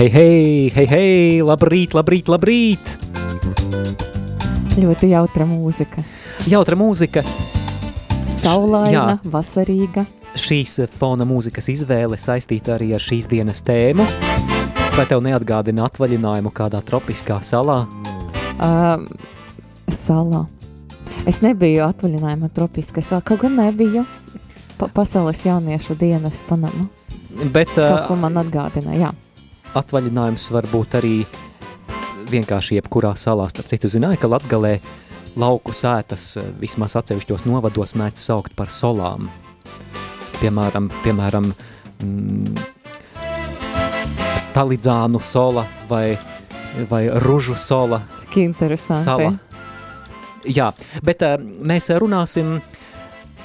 Hei, hei, hei, hei, labrīt, labrīt, labrīt! Ļoti jautra mūzika. Jautra mūzika. Saulaina, Jā. vasarīga. Šīs fona mūzikas izvēle saistīta arī ar šīs dienas tēmu. Vai tev neatgādina atvaļinājumu kādā tropiskā salā? Uh, salā. Es nebiju atvaļinājumā tropiskā salā, kaut gan nebiju pa pasaules jauniešu dienas Panama. Bet Kaut ko uh, man atgādina, jā. Atvaļinājums var būt arī vienkārši jebkurā salā. Starp citu, zināja, ka Latgalē lauku sētas eh, vismaz atsevišķos novados mēdz saukt par solām. Piemēram, piemēram mm, Stalidzānu sola vai, vai Ružu sola Cik interesanti. sala. Jā, bet uh, mēs runāsim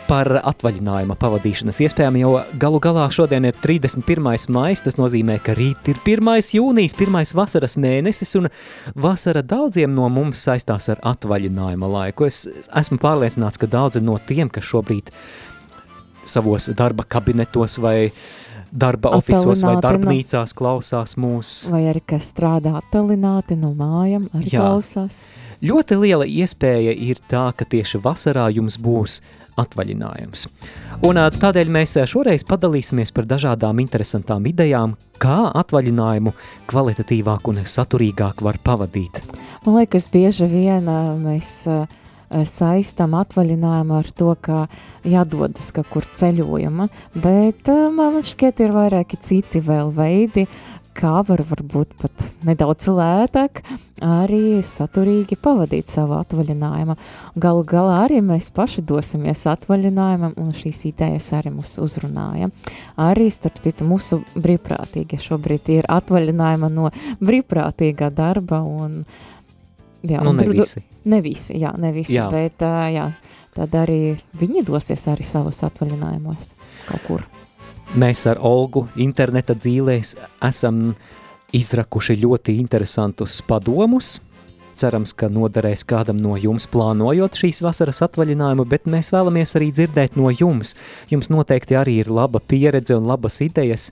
par atvaļinājuma pavadīšanas iespējām, jo galu galā šodien ir 31. maijs, tas nozīmē, ka rīt ir 1. jūnijas, pirmais vasaras mēnesis, un vasara daudziem no mums saistās ar atvaļinājuma laiku. Es esmu pārliecināts, ka daudzi no tiem, kas šobrīd savos darba kabinetos vai darba ofisos vai nu. darbnīcās klausās mūs. Vai arī kas strādā attālināti no mājām, arī Jā. klausās. Ļoti liela iespēja ir tā, ka tieši vasarā jums būs atvaļinājums. Un tādēļ mēs šoreiz padalīsimies par dažādām interesantām idejām, kā atvaļinājumu kvalitatīvāk un saturīgāk var pavadīt. Man liekas, bieži vien mēs saistam atvaļinājumu ar to, ka jādodas kaut kur ceļojuma, bet man šķiet ir vairāki citi vēl veidi, kā var varbūt pat nedaudz lētāk arī saturīgi pavadīt savu atvaļinājumu. Galu galā arī mēs paši dosimies atvaļinājumam, un šīs idejas arī mūs uzrunāja. Arī, starp citu, mūsu brīvprātīgi šobrīd ir atvaļinājuma no brīvprātīgā darba, un jā, Nu, un ne visi. Ne visi, jā, ne visi, Jā. bet jā, tad arī viņi dosies arī savus atvaļinājumos kaut kur. Mēs ar Olgu interneta dzīvēs esam izrakuši ļoti interesantus padomus. Cerams, ka noderēs kādam no jums plānojot šīs vasaras atvaļinājumu, bet mēs vēlamies arī dzirdēt no jums. Jums noteikti arī ir laba pieredze un labas idejas,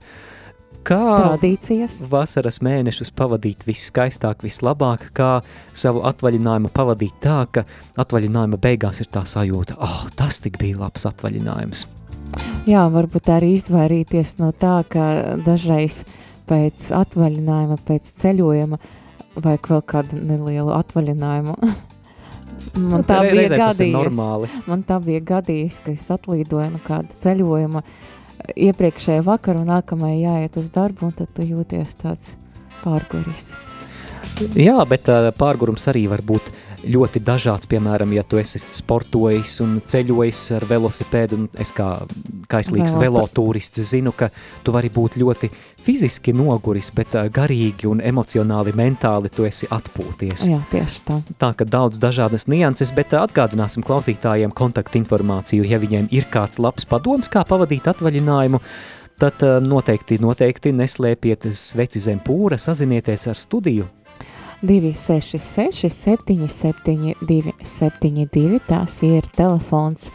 kā Tradīcijas. vasaras mēnešus pavadīt viskaistāk, vislabāk, kā savu atvaļinājumu pavadīt tā, ka atvaļinājuma beigās ir tā sajūta, oh, tas tik bija labs atvaļinājums. Jā, varbūt arī izvairīties no tā, ka dažreiz pēc atvaļinājuma, pēc ceļojuma vajag vēl kādu nelielu atvaļinājumu. Man tā Re- bija normāli. Man tā bija gadījis, ka es atlidoju no kāda ceļojuma iepriekšējā vakarā un nākamajā jāiet uz darbu, un tad tu jūties tāds pārguris. Jā, bet pārgurums arī var būt ļoti dažāds. Piemēram, ja tu esi sportojis un ceļojis ar velosipēdu, un es kā kaislīgs Velo- velotūrists zinu, ka tu vari būt ļoti fiziski noguris, bet garīgi un emocionāli, mentāli tu esi atpūties. Jā, tieši tā. Tā ka daudz dažādas nianses, bet atgādināsim klausītājiem kontaktinformāciju, ja viņiem ir kāds labs padoms, kā pavadīt atvaļinājumu, tad noteikti, noteikti neslēpiet sveci zem pūra, sazinieties ar studiju. 266, 77, 272. Tas ir telefons,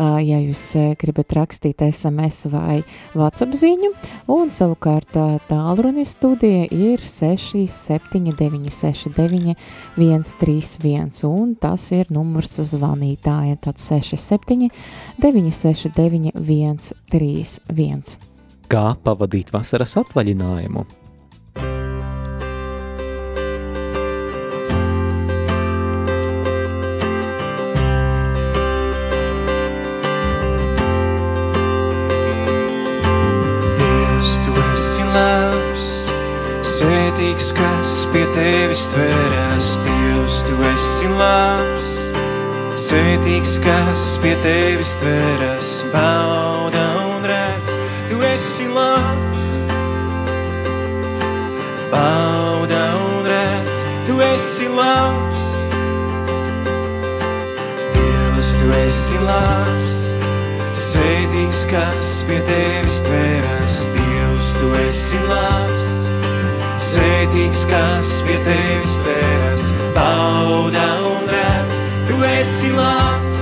ja jūs gribat rakstīt SMS vai WhatsApp ziņu. Un savukārt ā, tālruni studija ir 679, 69, 131. Un tas ir numurs zvanītājiem. Tad 67, 969, 131. Kā pavadīt vasaras atvaļinājumu? Tveras, Dievs. Tu esi labs, svētīgs, kas pie tevis tveras, bauda un redz, tu esi labs. Bauda un redz, tu esi labs. Dievs, tu esi labs, svētīgs, kas pie tevis tveras, Dievs, tu esi labs. Svētīgs, kas pie tevis tveras, bauda un redz, tu esi labs.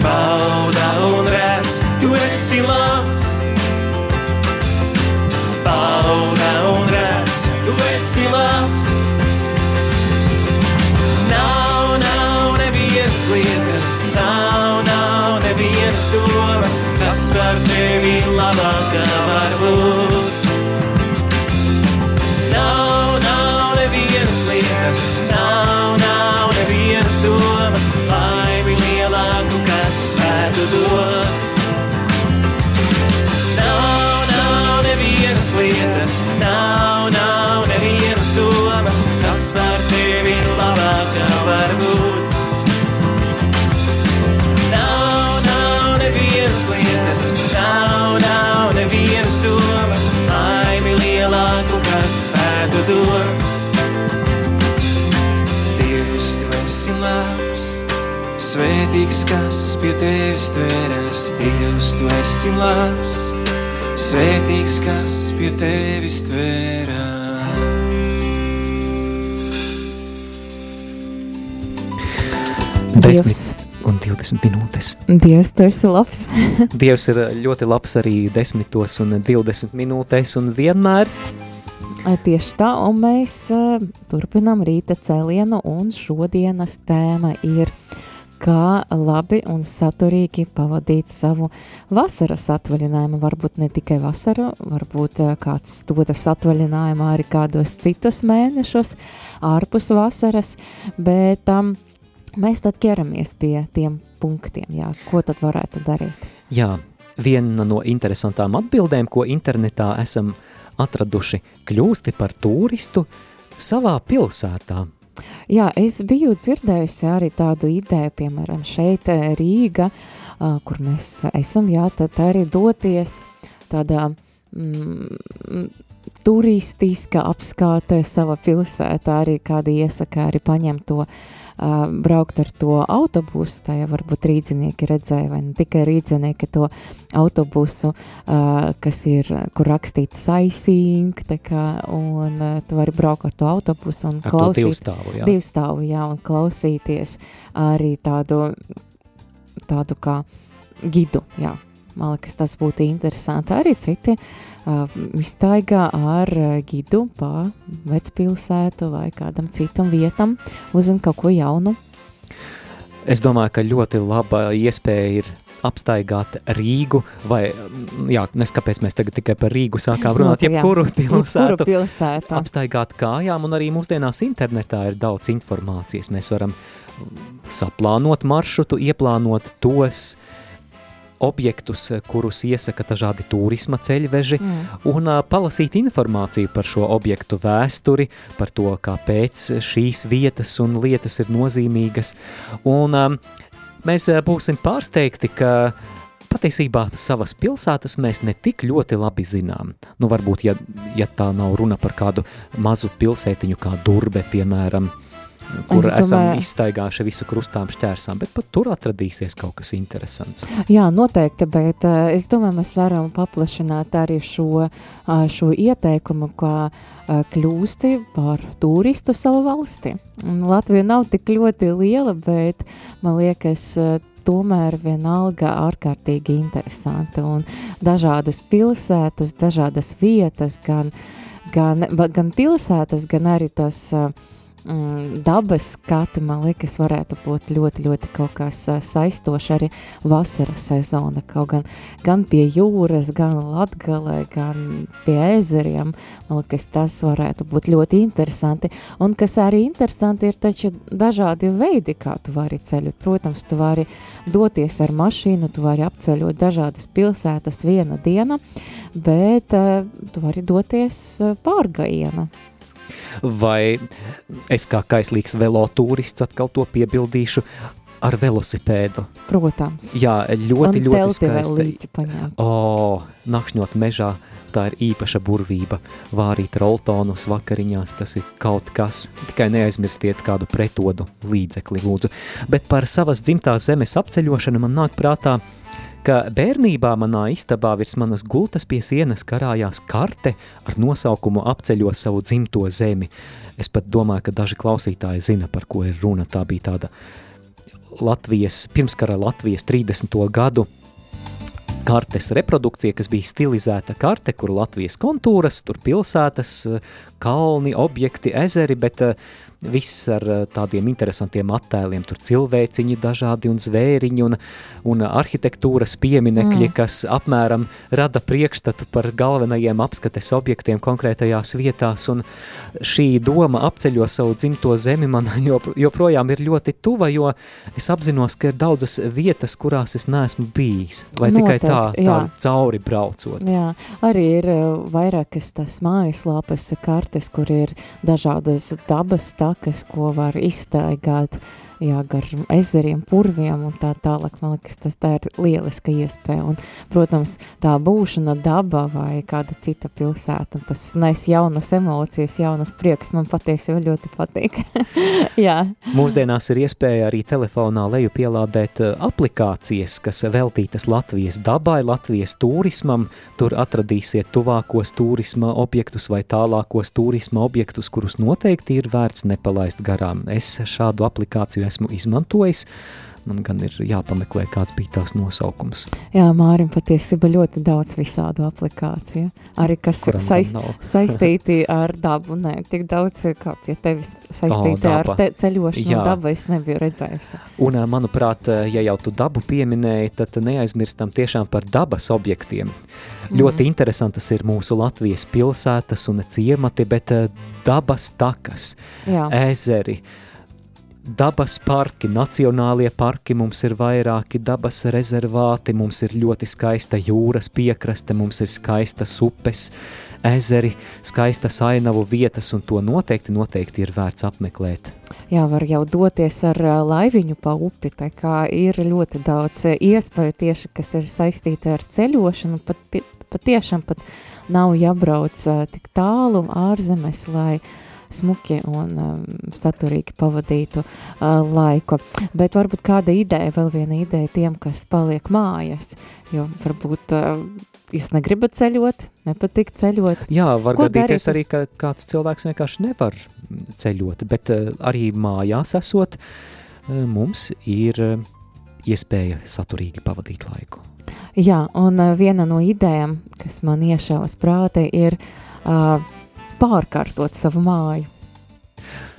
about svētīgs, kas pie tevis tveras. Dievs, tu esi labs, svētīgs, kas pie tevis. Desmit Dievs, un 20 minūtes. Dievs, tu esi labs. Dievs ir ļoti labs arī desmitos un 20 minūtēs un vienmēr. Tieši tā, un mēs uh, turpinām rīta cēlienu, un šodienas tēma ir, kā labi un saturīgi pavadīt savu vasaras atvaļinājumu. Varbūt ne tikai vasaru, varbūt uh, kāds dodas atvaļinājumā arī kādos citus mēnešus ārpus vasaras, bet um, mēs tad ķeramies pie tiem punktiem, jā, ko tad varētu darīt. Jā, viena no interesantām atbildēm, ko internetā esam atraduši, kļūsti par turistu savā pilsētā. Jā, es biju dzirdējusi arī tādu ideju, piemēram, šeit eh, Rīga, kur mēs esam, jā, tad arī doties tādā mm, turistiska apskāte sava pilsētā, arī kādi iesaka arī paņemt to, uh, braukt ar to autobusu, tā jau varbūt rīdzinieki redzēja, vai ne tikai rīdzinieki to autobusu, uh, kas ir, kur rakstīts sightseeing, tā kā, un uh, tu vari braukt ar to autobusu un Ar klausīt. divstāvu, jā. Divu stāvu, jā, un klausīties arī tādu, tādu kā gidu, jā. Man liekas, tas būtu interesanti. Arī citi uh, iztaigā ar uh, gidu pa vecpilsētu vai kādam citam vietam, uzzina kaut ko jaunu. Es domāju, ka ļoti laba iespēja ir apstaigāt Rīgu, vai, mm, jā, nes kāpēc mēs tagad tikai par Rīgu sākām runāt, jā. jebkuru Jebkuru pilsētu. pilsētu. apstaigāt kājām, un arī mūsdienās internetā ir daudz informācijas. Mēs varam mm, saplānot maršrutu, ieplānot tos objektus, kurus iesaka dažādi turisma ceļveži, Mm. un palasīt informāciju par šo objektu vēsturi, par to, kāpēc šīs vietas un lietas ir nozīmīgas. Un mēs būsim pārsteigti, ka patiesībā savas pilsētas mēs ne tik ļoti labi zinām. Nu, varbūt, ja, ja tā nav runa par kādu mazu pilsētiņu kā Durbe, piemēram, kur Es domāju... esam izstaigājuši visu krustām šķērsām, bet pat tur atradīsies kaut kas interesants. Jā, noteikti, bet uh, es domāju, mēs varam paplašināt arī šo, uh, šo ieteikumu, kā uh, kļūsti par turistu savu valsti. Latvija nav tik ļoti liela, bet man liekas, tomēr vienalga ārkārtīgi interesanti. Un dažādas pilsētas, dažādas vietas, gan, gan, gan pilsētas, gan arī tas uh, mm, dabas skati, man liekas, varētu būt ļoti, ļoti kaut kas ā, saistošs arī vasaras sezona. Kaut gan, gan pie jūras, gan latgalē, gan pie ezeriem, man liekas, tas varētu būt ļoti interesanti. Un kas arī interesanti ir taču dažādi veidi, kā tu vari ceļot. Protams, tu vari doties ar mašīnu, tu vari apceļot dažādas pilsētas viena diena, bet uh, tu vari doties uh, pārgājiena. Vai es kā kaislīgs velotūrists atkal to piebildīšu ar velosipēdu? Protams. Jā, ļoti, Un ļoti skaisti. O, nakšņot mežā, tā ir īpaša burvība. Vārīt roltonus vakariņās, tas ir kaut kas. Tikai neaizmirstiet kādu pretodu līdzekli, lūdzu. Bet par savas dzimtās zemes apceļošanu man nāk prātā, ka bērnībā manā istabā virs manas gultas pie sienas karājās karte ar nosaukumu apceļo savu dzimto zemi. Es pat domāju, ka daži klausītāji zina, par ko ir runa. Tā bija tāda Latvijas, pirmskara Latvijas 30. gadu kartes reprodukcija, kas bija stilizēta karte, kur Latvijas kontūras, tur pilsētas, kalni, objekti, ezeri, bet uh, viss ar uh, tādiem interesantiem attēliem, tur cilvēciņi dažādi un zvēriņi un, un arhitektūras pieminekļi, mm. kas apmēram rada priekšstatu par galvenajiem apskates objektiem konkrētajās vietās, un šī doma apceļo savu dzimto zemi man jop, joprojām ir ļoti tuva, jo es apzinos, ka ir daudzas vietas, kurās es neesmu bijis, vai tikai tā, Noteikti, tā jā. cauri braucot. Jā, arī ir uh, vairākas tās mājaslapas kartes, kur ir dažādas dabas takas, ko var izstaigāt jā, gar ezeriem, purviem un tā tālāk. Man liekas, tas tā ir lieliska iespēja. Un, protams, tā būšana daba vai kāda cita pilsēta, tas nes jaunas emocijas, jaunas priekas, man patiesībā ļoti patīk. jā. Mūsdienās ir iespēja arī telefonā leju pielādēt eh, aplikācijas, kas veltītas Latvijas dabai, Latvijas turismam. Tur atradīsiet tuvākos turisma objektus vai tālākos turisma objektus, kurus noteikti ir vērts nepalaist garām. Es šādu aplikāciju esmu izmantojis. Man gan ir jāpameklē, kāds bija tās nosaukums. Jā, Mārim patiesībā ļoti daudz visādu aplikāciju. Arī kas ir saist, saistīti ar dabu. Nē, tik daudz kā pie tevis saistīti ar daba. te, ceļošanu Jā. dabu es nebiju redzējusi. Un, manuprāt, ja jau tu dabu pieminēji, tad neaizmirstam tiešām par dabas objektiem. Mm. Ļoti interesantas ir mūsu Latvijas pilsētas un ciemati, bet dabas takas, Jā. ezeri, dabas parki, nacionālie parki, mums ir vairāki dabas rezervāti, mums ir ļoti skaista jūras piekraste, mums ir skaistas upes, ezeri, skaistas ainavu vietas, un to noteikti, noteikti ir vērts apmeklēt. Jā, var jau doties ar laiviņu pa upi, tā kā ir ļoti daudz iespēju tieši, kas ir saistīti ar ceļošanu, pat, patiešām pat nav jābrauc tik tālu ārzemes, lai smuki un um, saturīgi pavadītu uh, laiku. Bet varbūt kāda ideja, vēl viena ideja tiem, kas paliek mājas, jo varbūt uh, jūs negribat ceļot, nepatīk ceļot. Jā, var Ko gadīties darīt? arī, ka kāds cilvēks vienkārši nevar ceļot, bet uh, arī mājās esot, uh, mums ir uh, iespēja saturīgi pavadīt laiku. Jā, un uh, viena no idejām, kas man iešāvas prātē, ir uh, pārkārtot savu māju.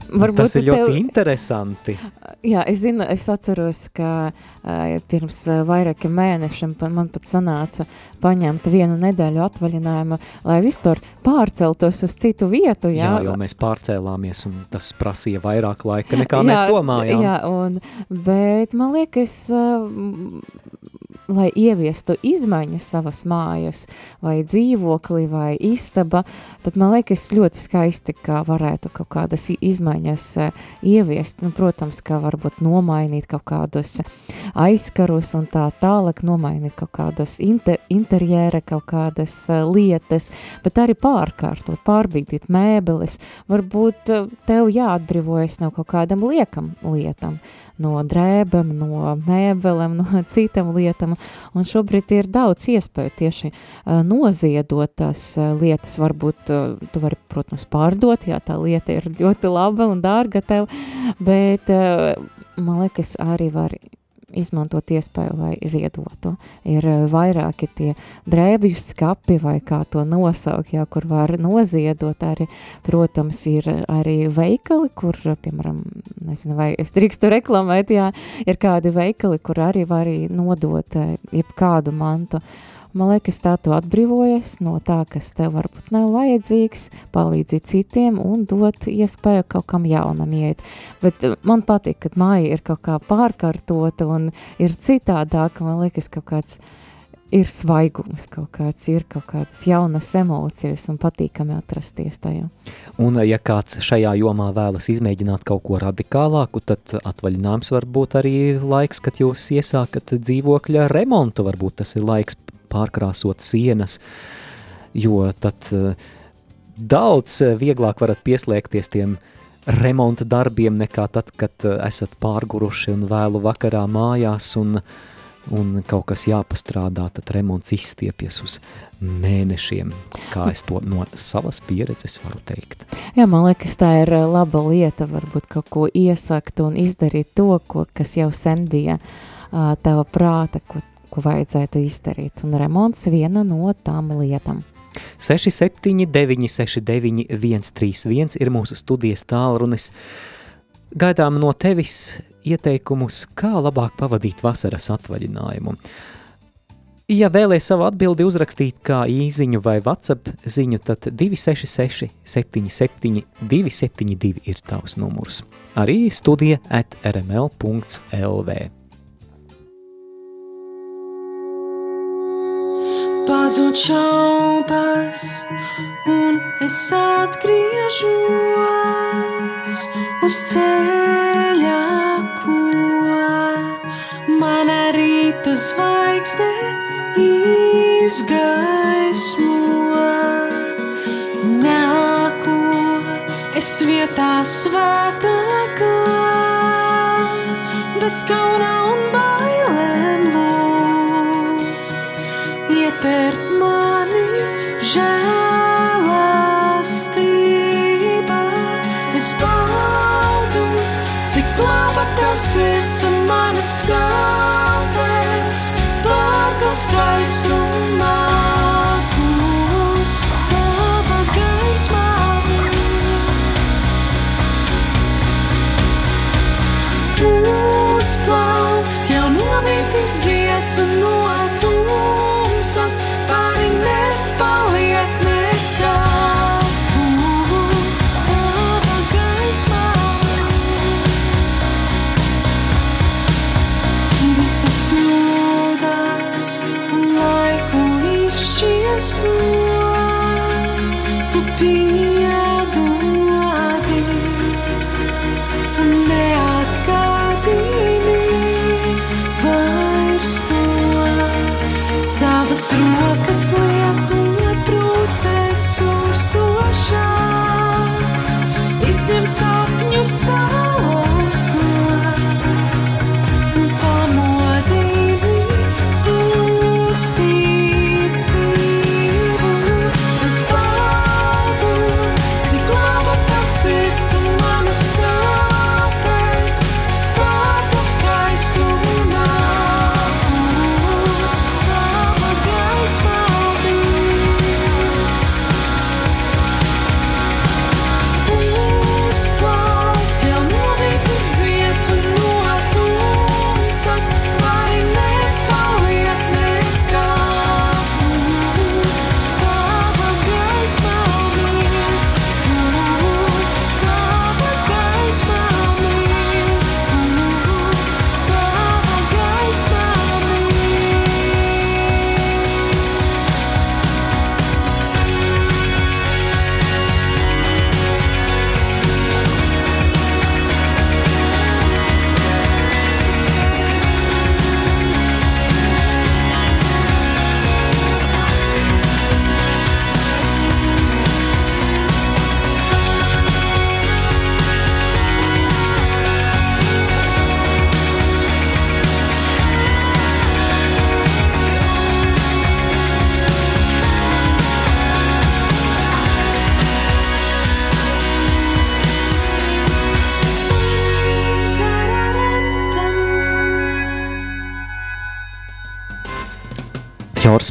Varbūt Tas ir ļoti tev- interesanti. Jā, es zinu, es atceros, ka uh, pirms vairākiem mēnešiem man pat sanāca paņemt vienu nedēļu atvaļinājumu, lai vispār pārceltos uz citu vietu. Jā, Jā, jo mēs pārcēlāmies, un tas prasīja vairāk laika nekā mēs domājām. Jā, un, bet man liekas, uh, lai ieviestu izmaiņas savas mājas, vai dzīvokli, vai istaba, tad man liekas ļoti skaisti, ka varētu kaut kādas izmaiņas uh, ieviest. Nu, protams, ka varbūt nomainīt kaut kādus aizkarus un tā tālāk nomainīt kaut kādus inter, interjēra, kaut kādas uh, lietas, bet arī pārkārtot, pārbīdīt mēbeles. Varbūt uh, tev jāatbrīvojas no kaut kādam liekam lietam no drēbēm, no mēbelēm, no citām lietām. Un šobrīd ir daudz iespēju tieši noziedot tās lietas. Varbūt tu vari, protams, pārdot, ja tā lieta ir ļoti laba un dārga tev, bet man liekas, arī var izmantot iespēju, lai ziedotu. Ir eh, vairāki tie drēbju skapi vai kā to nosaukt, jā, kur var noziedot arī, protams, ir arī veikali, kur, piemēram, nezinu, vai es drīkstu reklamēt, jā, ir kādi veikali, kur arī var nodot eh, jebkādu mantu. Uh, Man liekas, tā tu atbrīvojies no tā, kas tev varbūt nav vajadzīgs, palīdzi citiem un dot iespēju kaut kam jaunam iet. Bet eh, man patīk, kad māja ir kaut kā pārkārtota un ir citādāka, man liekas, kaut kāds ir svaigums, kaut kāds ir kaut kādas jaunas emocijas un patīkami atrasties tajā. Un ja kāds šajā jomā vēlas izmēģināt kaut ko radikālāku, tad atvaļinājums var būt arī laiks, kad jūs iesākat dzīvokļa remontu, varbūt tas ir laiks pārkrāsot sienas, jo tad uh, daudz eh, vieglāk varat pieslēgties tiem remonta darbiem nekā tad, kad uh, esat pārguruši un vēlu vakarā mājās un, un kaut kas jāpastrādā, tad remonts izstiepjas uz mēnešiem, kā es to no savas pieredzes varu teikt. Jā, man liekas, tā ir laba lieta, varbūt kaut ko iesakt un izdarīt to, ko, kas jau sen bija tava prāta, ko ko vajadzētu izdarīt, un remonts viena no tām lietām. 679, 69, 131 ir mūsu studijas tālrunis. Gaidām no tevis ieteikumus, kā labāk pavadīt vasaras atvaļinājumu. Ja vēlēs savu atbildi uzrakstīt kā īziņu vai WhatsApp ziņu, tad 266 77 272 ir tavs numurs. Arī studija at rml.lv. pazūd šaubas, un es atgriežos uz ceļa, ko mana rīta zvaigzne izgaismo. Nāku es vietā svētākā, bez kauna un žēlastība. Es baudu, cik laba tev sirds un manas sāpes pārdom skaistumā. Uzplaukst jau novītis ziets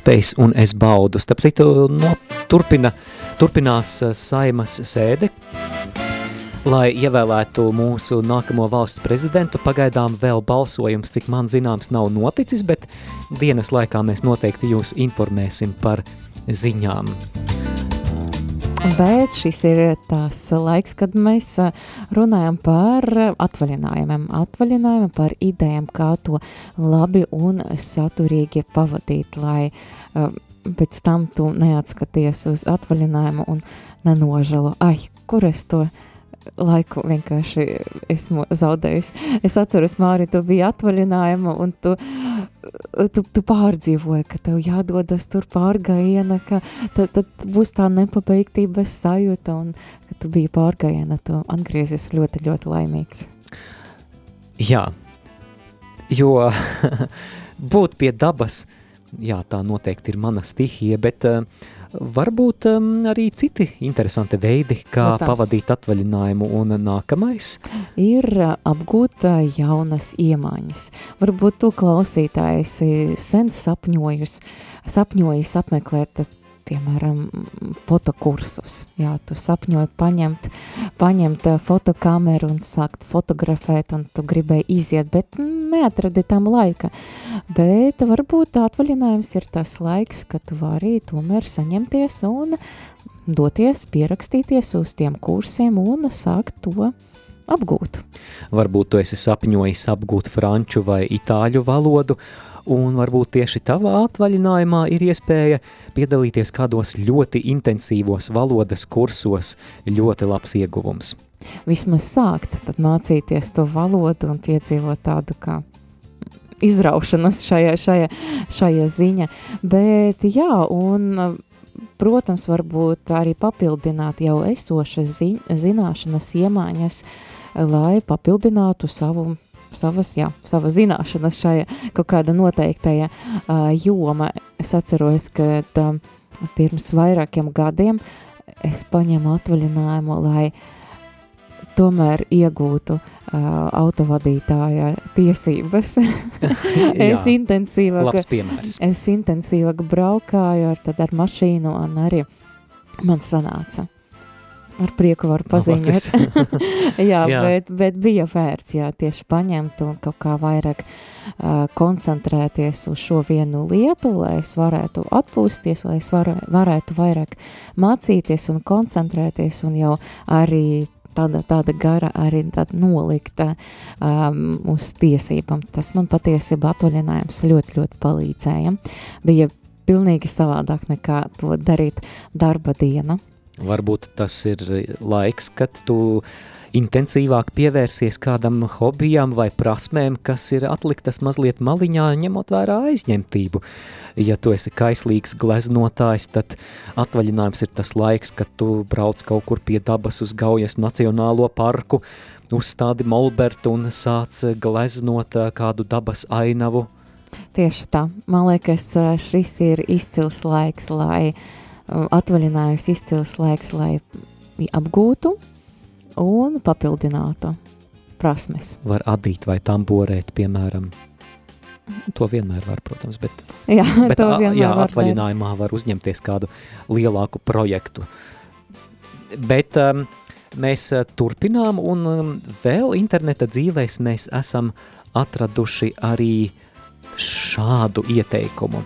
caurspējs un es baudu. Starp citu, no, turpina, turpinās uh, saimas sēde, lai ievēlētu mūsu nākamo valsts prezidentu. Pagaidām vēl balsojums, cik man zināms, nav noticis, bet dienas laikā mēs noteikti jūs informēsim par ziņām. Bet šis ir tās laiks, kad mēs runājam par atvaļinājumiem, atvaļinājumiem par idejām, kā to labi un saturīgi pavadīt, lai pēc tam tu neatskaties uz atvaļinājumu un nenožalo, ai, kur es to laiku vienkārši esmu zaudējusi. Es atceros, Māri, tu biji atvaļinājuma un tu, tu, tu pārdzīvoji, ka tev jādodas tur pārgājiena, ka tad, tad būs tā nepabeigtības sajūta un ka tu biji pārgājiena, tu atgriezies ļoti, ļoti laimīgs. Jā, jo būt pie dabas, jā, tā noteikti ir mana stihija, bet uh, Varbūt um, arī citi interesanti veidi, kā Protams. pavadīt atvaļinājumu, un nākamais ir uh, apgūt jaunas iemaņas. Varbūt tu klausītājs sen sapņojis, sapņojis apmeklēt piemēram, fotokursus. Jā, tu sapņoji paņemt, paņemt eh, fotokameru un sākt fotografēt, un tu gribēji iziet, bet neatradi tam laika. Bet varbūt atvaļinājums ir tas laiks, kad tu vari tomēr saņemties un doties, pierakstīties uz tiem kursiem un sākt to apgūt. Varbūt tu esi sapņojis apgūt franču vai itāļu valodu, un varbūt tieši tavā atvaļinājumā ir iespēja piedalīties kādos ļoti intensīvos valodas kursos, ļoti labs ieguvums. Vismaz sākt, tad mācīties to valodu un piedzīvot tādu kā izraušanas šajā, šajā, šajā ziņa. Bet jā, un protams, varbūt arī papildināt jau esošas zi zināšanas, iemaņas, lai papildinātu savu savas, jā, savas zināšanas šajā kaut kāda noteiktajā uh, joma. Es atceros, ka um, pirms vairākiem gadiem es paņēmu atvaļinājumu, lai tomēr iegūtu uh, autovadītāja tiesības. es intensīvāk, es intensīvāk braukāju ar, ar mašīnu un arī man sanāca ar prieku varu paziņot. jā, jā. Bet, bet bija vērts, jā, tieši paņemt un kaut kā vairāk uh, koncentrēties uz šo vienu lietu, lai es varētu atpūsties, lai es var, varētu vairāk mācīties un koncentrēties un jau arī tāda, tāda gara arī tāda nolikta um, uz tiesībām. Tas man patiesībā atvaļinājums ļoti, ļoti palīdzēja. Bija pilnīgi savādāk nekā to darīt darba diena. Varbūt tas ir laiks, kad tu intensīvāk pievērsies kādam hobijam vai prasmēm, kas ir atliktas mazliet maliņā, ņemot vērā aizņemtību. Ja tu esi kaislīgs gleznotājs, tad atvaļinājums ir tas laiks, kad tu brauc kaut kur pie dabas uz Gaujas Nacionālo parku, uzstādi molbertu un sāc gleznot kādu dabas ainavu. Tieši tā. Man liekas, šis ir izcils laiks, lai uh, atvaļinājums izcils laiks, lai apgūtu un papildinātu prasmes. Var adīt vai tamborēt, piemēram. To vienmēr var, protams, bet, jā, bet a, jā, var atvaļinājumā var uzņemties kādu lielāku projektu. Bet um, mēs turpinām un um, vēl interneta dzīvēs mēs esam atraduši arī šādu ieteikumu.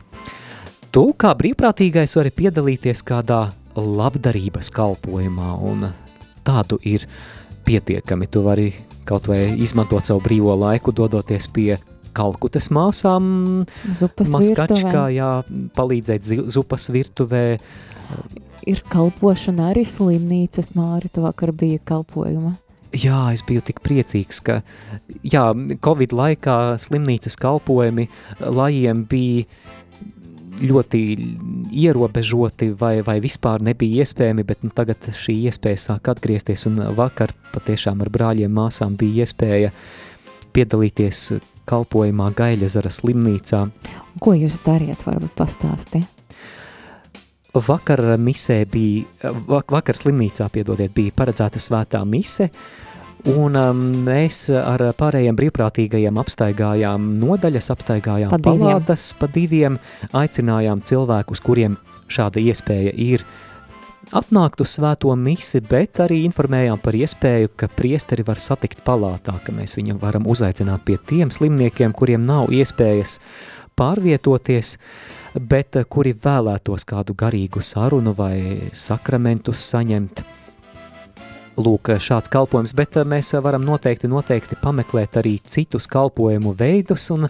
Tu kā brīvprātīgais vari piedalīties kādā labdarības kalpojumā, un tādu ir pietiekami. Tu vari kaut vai izmantot savu brīvo laiku, dodoties pie kalkutes māsām, maskačkā, jā, palīdzēt zupas virtuvē. Ir kalpošana arī slimnīcas, Māri, tu vakar bija kalpojuma. Jā, es biju tik priecīgs, ka jā, Covid laikā slimnīcas kalpojumi lajiem bija ļoti ierobežoti vai, vai vispār nebija iespējami, bet nu, tagad šī iespēja sāk atgriezties un vakar patiešām ar brāļiem māsām bija iespēja piedalīties kalpojumā Gaļazara slimnīcā. Ko jūs dariet, varbūt pastāsti? Vakar misē bija, vakar slimnīcā, piedodiet, bija paredzēta svētā mise, Un um, mēs ar pārējiem brīvprātīgajiem apstaigājām nodaļas, apstaigājām Pa palātas, pa diviem, aicinājām cilvēkus, kuriem šāda iespēja ir atnākt uz svēto misi, bet arī informējām par iespēju, ka priesteri var satikt palātā, ka mēs viņu varam uzaicināt pie tiem slimniekiem, kuriem nav iespējas pārvietoties, bet eh, kuri vēlētos kādu garīgu sarunu vai sakramentus saņemt. Lūk, šāds kalpojums, bet eh, mēs varam noteikti, noteikti pameklēt arī citus kalpojumu veidus, un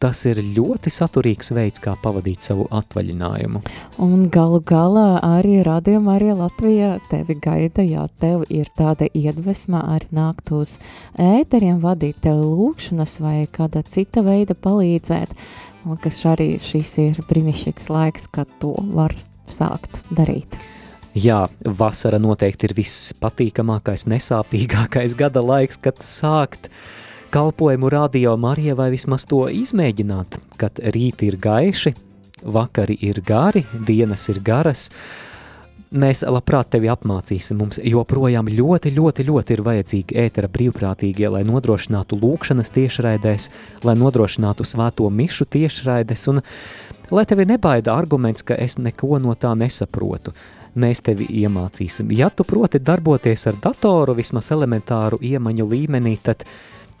tas ir ļoti saturīgs veids, kā pavadīt savu atvaļinājumu. Un galu galā arī radījumā arī Latvijā tevi gaida, ja tev ir tāda iedvesma arī nākt uz ēteriem, vadīt tev lūkšanas vai kāda cita veida palīdzēt. Un kas arī šis ir brīnišķīgs laiks, kad to var sākt darīt. Jā, vasara noteikti ir vispatīkamākais, nesāpīgākais gada laiks, kad sākt kalpojumu radio Marija vai vismaz to izmēģināt, kad rīti ir gaiši, vakari ir gari, dienas ir garas. Mēs labprāt tevi apmācīsim. Mums joprojām ļoti, ļoti, ļoti ir vajadzīgi ētera brīvprātīgie, lai nodrošinātu lūkšanas tiešraidēs, lai nodrošinātu svēto mišu tiešraides un lai tevi nebaida arguments, ka es neko no tā nesaprotu mēs tevi iemācīsim. Ja tu proti darboties ar datoru vismaz elementāru iemaņu līmenī, tad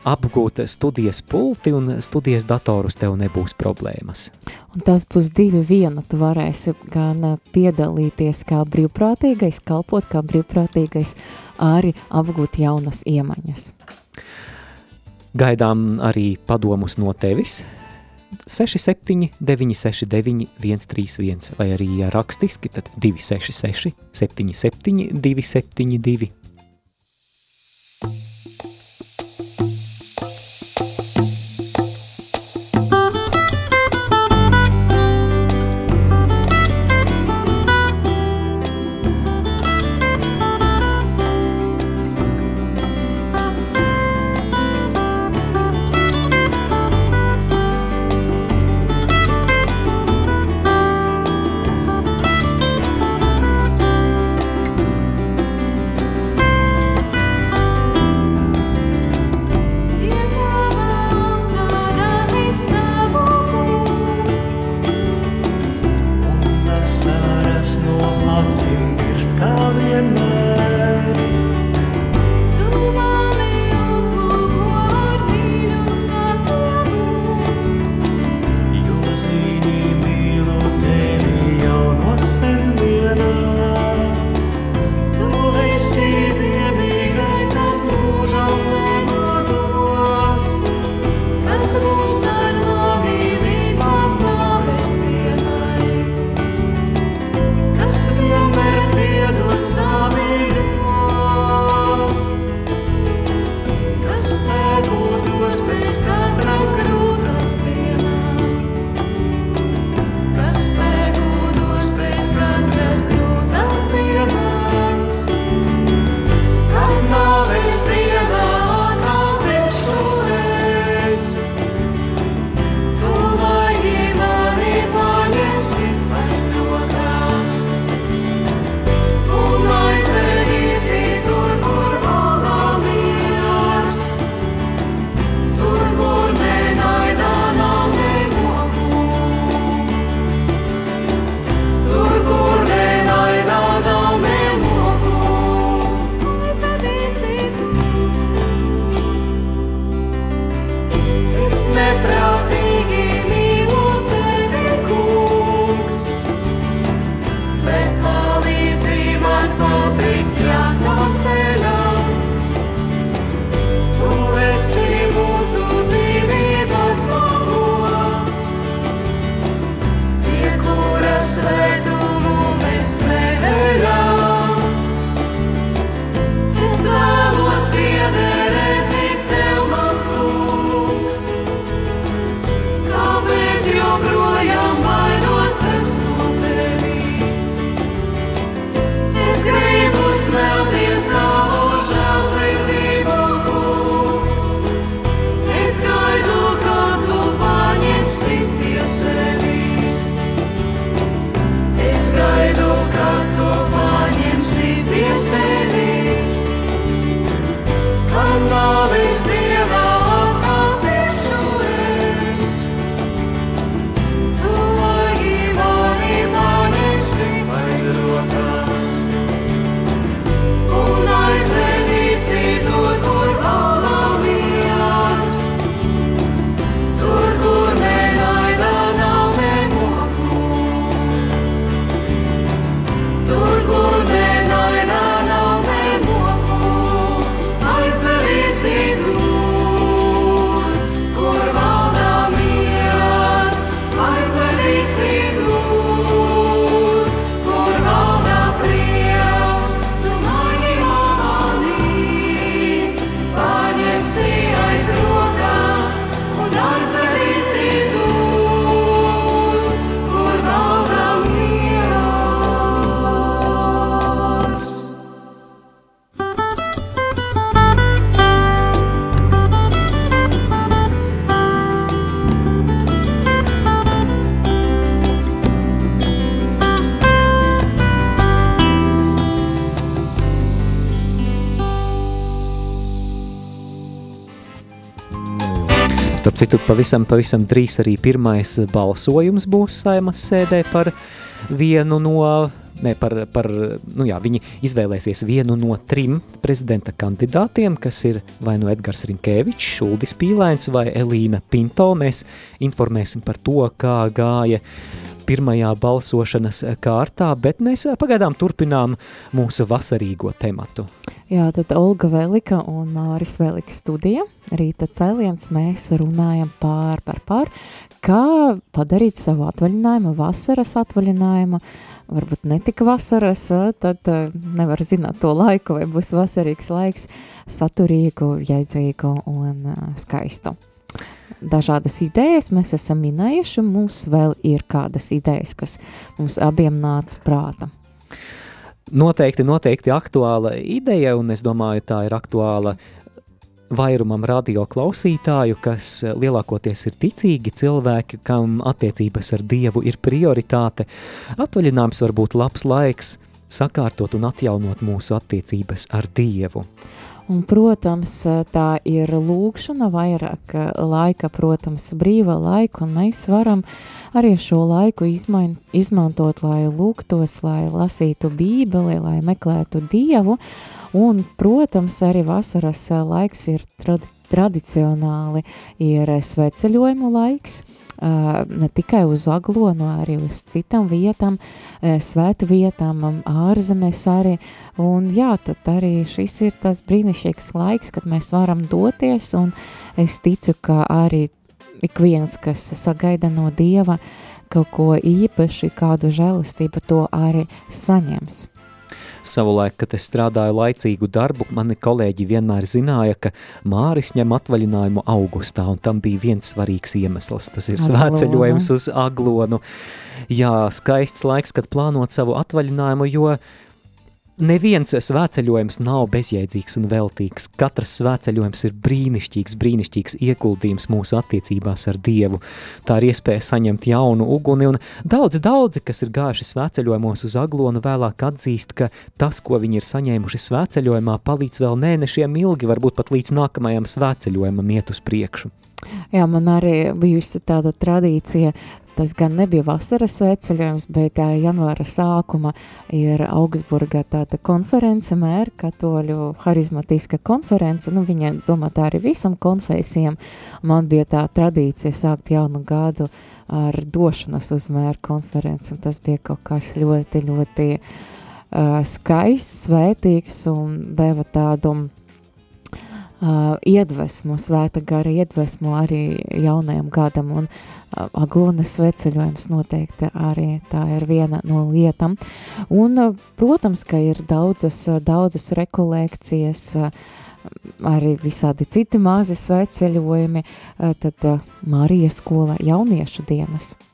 apgūt studijas pulti un studijas datorus tev nebūs problēmas. Un tas būs divi viena. Tu varēsi gan piedalīties kā brīvprātīgais, kalpot kā brīvprātīgais, arī apgūt jaunas iemaņas. Gaidām arī padomus no tevis. 67, 969, 131, vai arī ja rakstiski, tad 266, 77, 272. Citu, pavisam, pavisam drīz arī pirmais balsojums būs saimas sēdē par vienu no, ne, par, par, nu jā, viņi izvēlēsies vienu no trim prezidenta kandidātiem, kas ir vai nu Edgars Rinkēvičs, Šuldis Pīlēns vai Elīna Pinto. Mēs informēsim par to, kā gāja pirmajā balsošanas kārtā, bet mēs pagaidām turpinām mūsu vasarīgo tematu. Jā, tad Olga Velika un Māris Velika studija. Rīta cēliens mēs runājam pār, par pār, kā padarīt savu atvaļinājumu, vasaras atvaļinājumu, varbūt ne tik vasaras, tad nevar zināt to laiku, vai būs vasarīgs laiks, saturīgu, jēdzīgu un skaistu dažādas idejas mēs esam minējuši, mums vēl ir kādas idejas, kas mums abiem nāca prāta. Noteikti, noteikti aktuāla ideja, un es domāju, tā ir aktuāla vairumam radio klausītāju, kas lielākoties ir ticīgi cilvēki, kam attiecības ar Dievu ir prioritāte. Atvaļinājums var būt labs laiks sakārtot un atjaunot mūsu attiecības ar Dievu. Un, protams, tā ir lūkšana, vairāk laika, protams, brīva laika, un mēs varam arī šo laiku izmain, izmantot, lai lūgtos, lai lasītu bībeli, lai meklētu Dievu, un, protams, arī vasaras laiks ir tradi tradicionāli. Ir sveceļojumu laiks, ne tikai uz Aglonu, arī uz citām vietām, svētu vietām, ārzemēs arī. Un jā, tad arī šis ir tas brīnišķīgs laiks, kad mēs varam doties, un es ticu, ka arī ik viens, kas sagaida no Dieva kaut ko īpaši, kādu žēlistību, to arī saņems. Savulaik, kad es strādāju laicīgu darbu, mani kolēģi vienmēr zināja, ka Māris ņem atvaļinājumu augustā, un tam bija viens svarīgs iemesls. Tas ir svētceļojums uz Aglonu. Jā, skaists laiks, kad plānot savu atvaļinājumu, jo neviens svētceļojums nav bezjēdzīgs un veltīgs. Katrs svētceļojums ir brīnišķīgs, brīnišķīgs ieguldījums mūsu attiecībās ar Dievu. Tā ir iespēja saņemt jaunu uguni, un daudzi, daudzi, kas ir gājuši svētceļojumos uz aglonu, vēlāk atzīst, ka tas, ko viņi ir saņēmuši svētceļojumā, palīdz vēl mēnešiem ilgi, varbūt pat līdz nākamajam svētceļojumam iet uz priekšu. Jā, man arī bijusi tāda tradīcija Tas gan nebija vasaras sveceļojums, bet janvāra sākuma ir Augsburgā tāda konference, mēra katoļu harizmatiska konference, nu viņa domā tā arī visam konfesijam. Man bija tā tradīcija sākt jaunu gadu ar došanas uz mēra konferenci, un tas bija kaut kas ļoti, ļoti uh, skaists, svētīgs un deva tādu uh, iedvesmu, svēta gara iedvesmu arī jaunajam gadam, un uh, aglonas sveceļojums noteikti arī tā ir viena no lietām. Un, uh, protams, ka ir daudzas, daudzas rekolekcijas, uh, arī visādi citi mazi sveceļojumi, uh, tad uh, Marijas skola jauniešu dienas –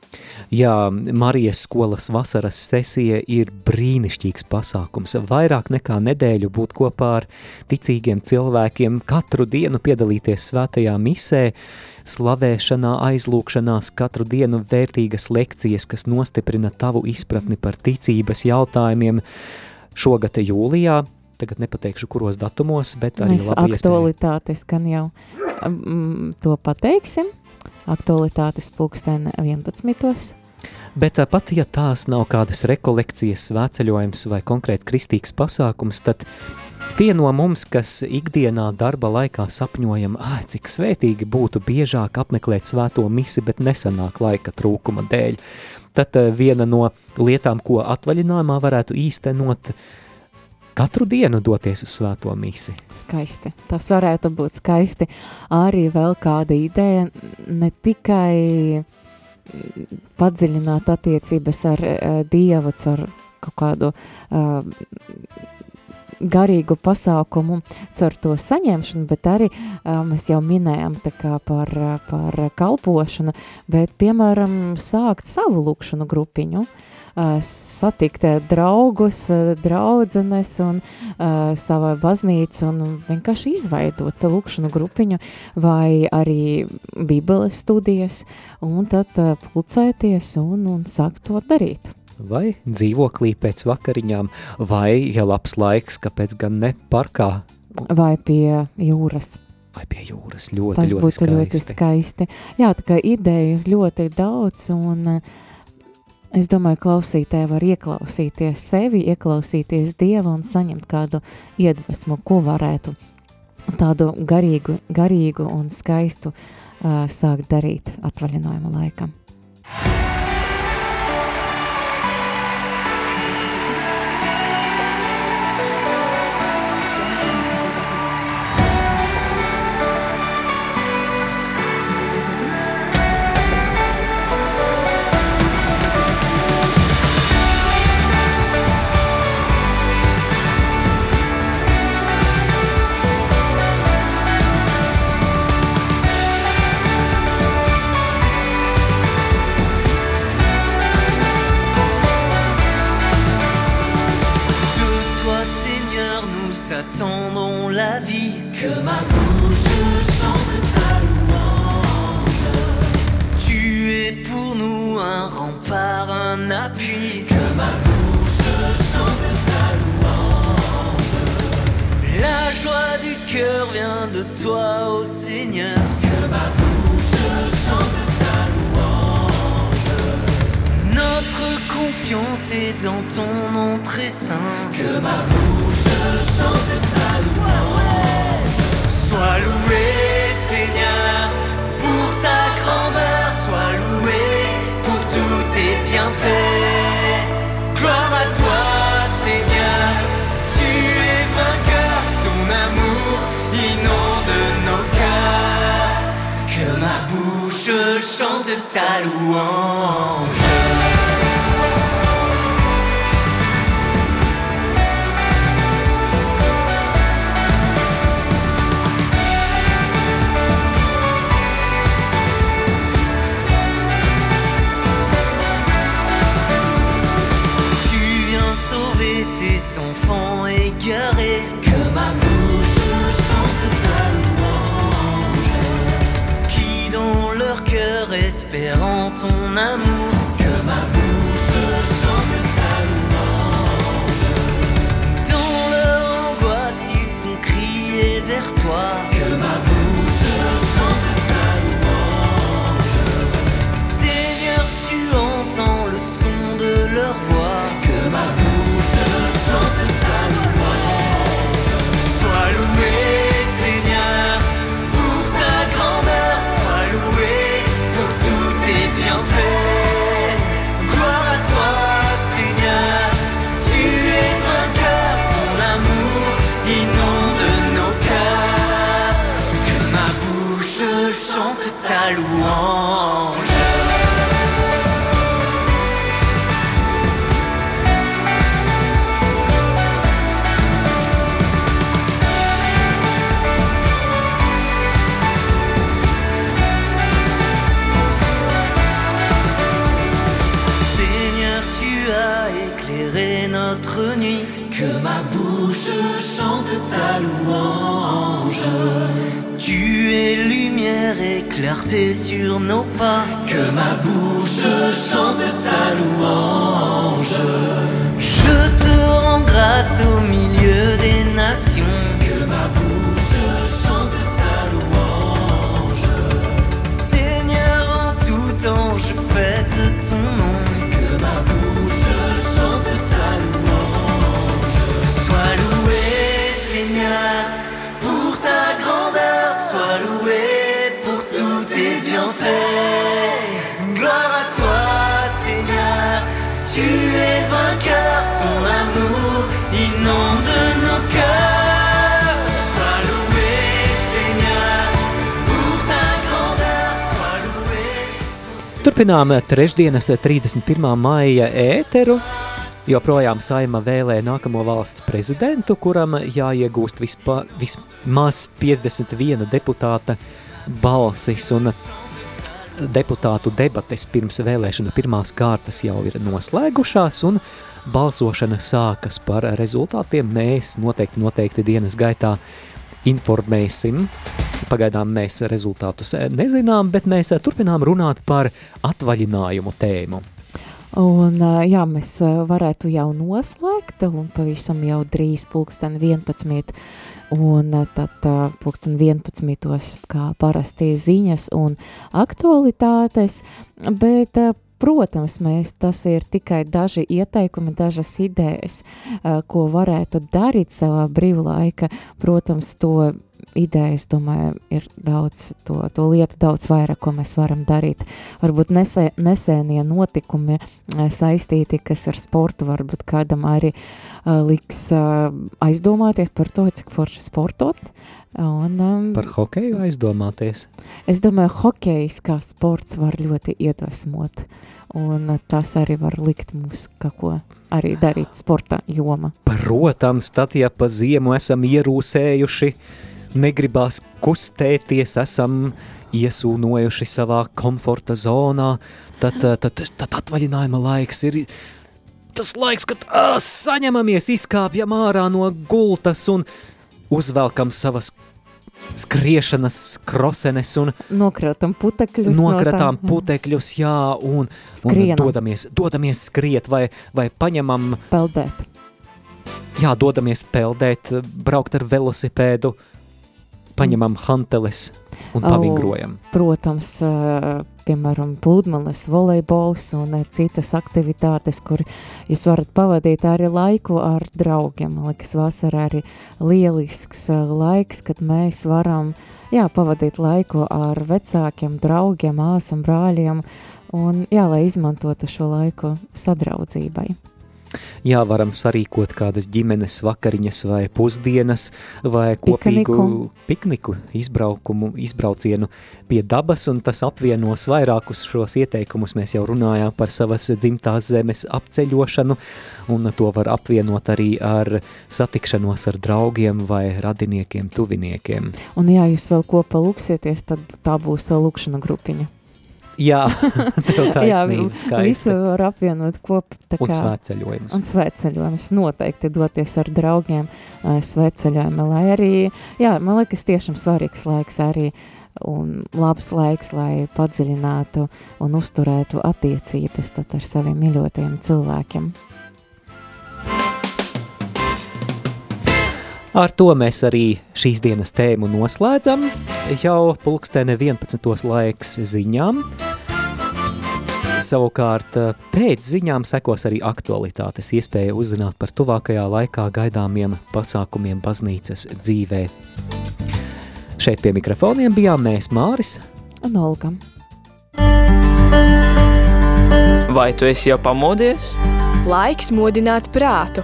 Jā, Marijas skolas vasaras sesija ir brīnišķīgs pasākums. Vairāk nekā nedēļu būt kopā ar ticīgiem cilvēkiem, katru dienu piedalīties svētajā misē, slavēšanā, aizlūkšanās, katru dienu vērtīgas lekcijas, kas nostiprina tavu izpratni par ticības jautājumiem. Šogad jūlijā tagad nepateikšu, kuros datumos, bet arī Mēs aktualitātes gan jau um, to pateiksim aktualitātes pulksten 11. Bet pat ja tās nav kādas rekolekcijas, svētceļojums vai konkrēti kristīgs pasākums, tad tie no mums, kas ikdienā darba laikā sapņojam, ah, cik svētīgi būtu biežāk apmeklēt svēto misi, bet nesanāk laika trūkuma dēļ, tad viena no lietām, ko atvaļinājumā varētu īstenot, uh, katru dienu doties uz svēto mīsi. Skaisti. Tas varētu būt skaisti. Arī vēl kāda ideja, ne tikai padziļināt attiecības ar uh, Dievu, ar kaut kādu uh, garīgu pasākumu caur to saņemšanu, bet arī uh, mēs jau minējām par, par kalpošanu, bet, piemēram, sākt savu lūkšanu grupiņu, uh, satikt draugus, draudzenes un savā baznīcu un vienkārši izveidot lūkšanu grupiņu vai arī bibeles studijas un tad pulcēties un, un sākt to darīt vai dzīvoklī pēc vakariņām, vai, ja labs laiks, kāpēc gan ne parkā? Vai pie jūras. Vai pie jūras ļoti, Tas ļoti būtu skaisti. ļoti skaisti. Jā, tā kā ideja ir ļoti daudz un uh, Es domāju, klausītāji var ieklausīties sevi, ieklausīties Dievu un saņemt kādu iedvesmu, ko varētu tādu garīgu, garīgu un skaistu uh, sākt darīt atvaļinājuma laikam. alone na louange. Turpinām trešdienas 31. maija ēteru. Joprojām saima vēlē nākamo valsts prezidentu, kuram jāiegūst vispa, vismaz 51 deputāta balsis un deputātu debates pirms vēlēšana pirmās kārtas jau ir noslēgušās un balsošana sākas par rezultātiem. Mēs noteikti, noteikti dienas gaitā uh, informēsim. Pagaidām mēs rezultātus eh, nezinām, bet mēs eh, turpinām runāt par atvaļinājumu tēmu. Un, eh, jā, mēs varētu jau noslēgt, un pavisam jau drīz pulksten 11. Un tad pulksten 11. kā parasti ziņas un aktualitātes, bet Protams, mēs, tas ir tikai daži ieteikumi, dažas idejas, uh, ko varētu darīt savā brīvlaika. Protams, to idejas, domāju, ir daudz, to, to lietu daudz vairāk, ko mēs varam darīt. Varbūt nesē, nesēnie notikumi uh, saistīti, kas ar sportu, varbūt kādam arī uh, liks uh, aizdomāties par to, cik forši sportot. Un, um, Par hokeju aizdomāties. Es domāju, hokejs kā sports var ļoti iedvesmot, un tas arī var likt mums kaut ko arī darīt sporta joma. Protams, tad, ja pa ziemu esam ierūsējuši, negribās kustēties, esam iesūnojuši savā komforta zonā, tad, tad, tad, tad atvaļinājuma laiks ir tas laiks, kad ā, saņemamies, izkāpjam ārā no gultas un uzvelkam savas skriešanas krosenes un Nokratam putekļus. nokratām no putekļus, jā, un, un Skrienam. dodamies, dodamies skriet vai, vai paņemam Peldēt. jā, dodamies peldēt, braukt ar velosipēdu, paņemam hanteles un pavingrojam. Protams, ā, piemēram, pludmales, volejbols un citas aktivitātes, kur jūs varat pavadīt arī laiku ar draugiem. Man liekas, vasarā arī lielisks laiks, kad mēs varam jā, pavadīt laiku ar vecākiem, draugiem, māsām, brāļiem, un jā, lai izmantotu šo laiku sadraudzībai. Jā, varam sarīkot kādas ģimenes vakariņas vai pusdienas vai kopīgu Pikniku. pikniku izbraukumu, izbraucienu pie dabas, un tas apvienos vairākus šos ieteikumus. Mēs jau runājām par savas dzimtās zemes apceļošanu, un to var apvienot arī ar satikšanos ar draugiem vai radiniekiem, tuviniekiem. Un ja jūs vēl kopā lūksieties, tad tā būs ā, lūkšana grupiņa. Jā, Jā, visu var apvienot kopā. tā Un svētceļojums. Un svētceļojums noteikti doties ar draugiem ā, svētceļojumā, lai arī, jā, man liekas, tiešām svarīgs laiks arī un labs laiks, lai padziļinātu un uzturētu attiecības tad ar saviem mīļotajiem cilvēkiem. Ar to mēs arī šīs dienas tēmu noslēdzam. Jau pulksteni 11. laiks ziņām. Savukārt pēc ziņām sekos arī aktualitātes, iespēja uzzināt par tuvākajā laikā gaidāmiem pasākumiem baznīcas dzīvē. Šeit pie mikrofoniem bijām mēs Māris. Un Olga, Vai tu esi jau pamodies? Laiks modināt prātu.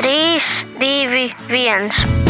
3, 2, 1.